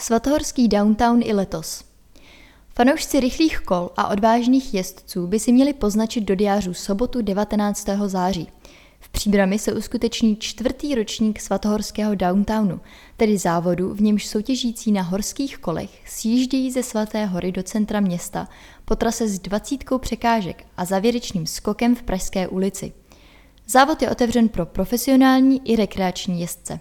Svatohorský downtown i letos. Fanoušci rychlých kol a odvážných jezdců by si měli poznačit do diářů sobotu 19. září. V Příbrami se uskuteční čtvrtý ročník svatohorského downtownu, tedy závodu, v němž soutěžící na horských kolech sjíždějí ze Svaté hory do centra města po trase s dvacítkou překážek a závěrečným skokem v Pražské ulici. Závod je otevřen pro profesionální i rekreační jezdce.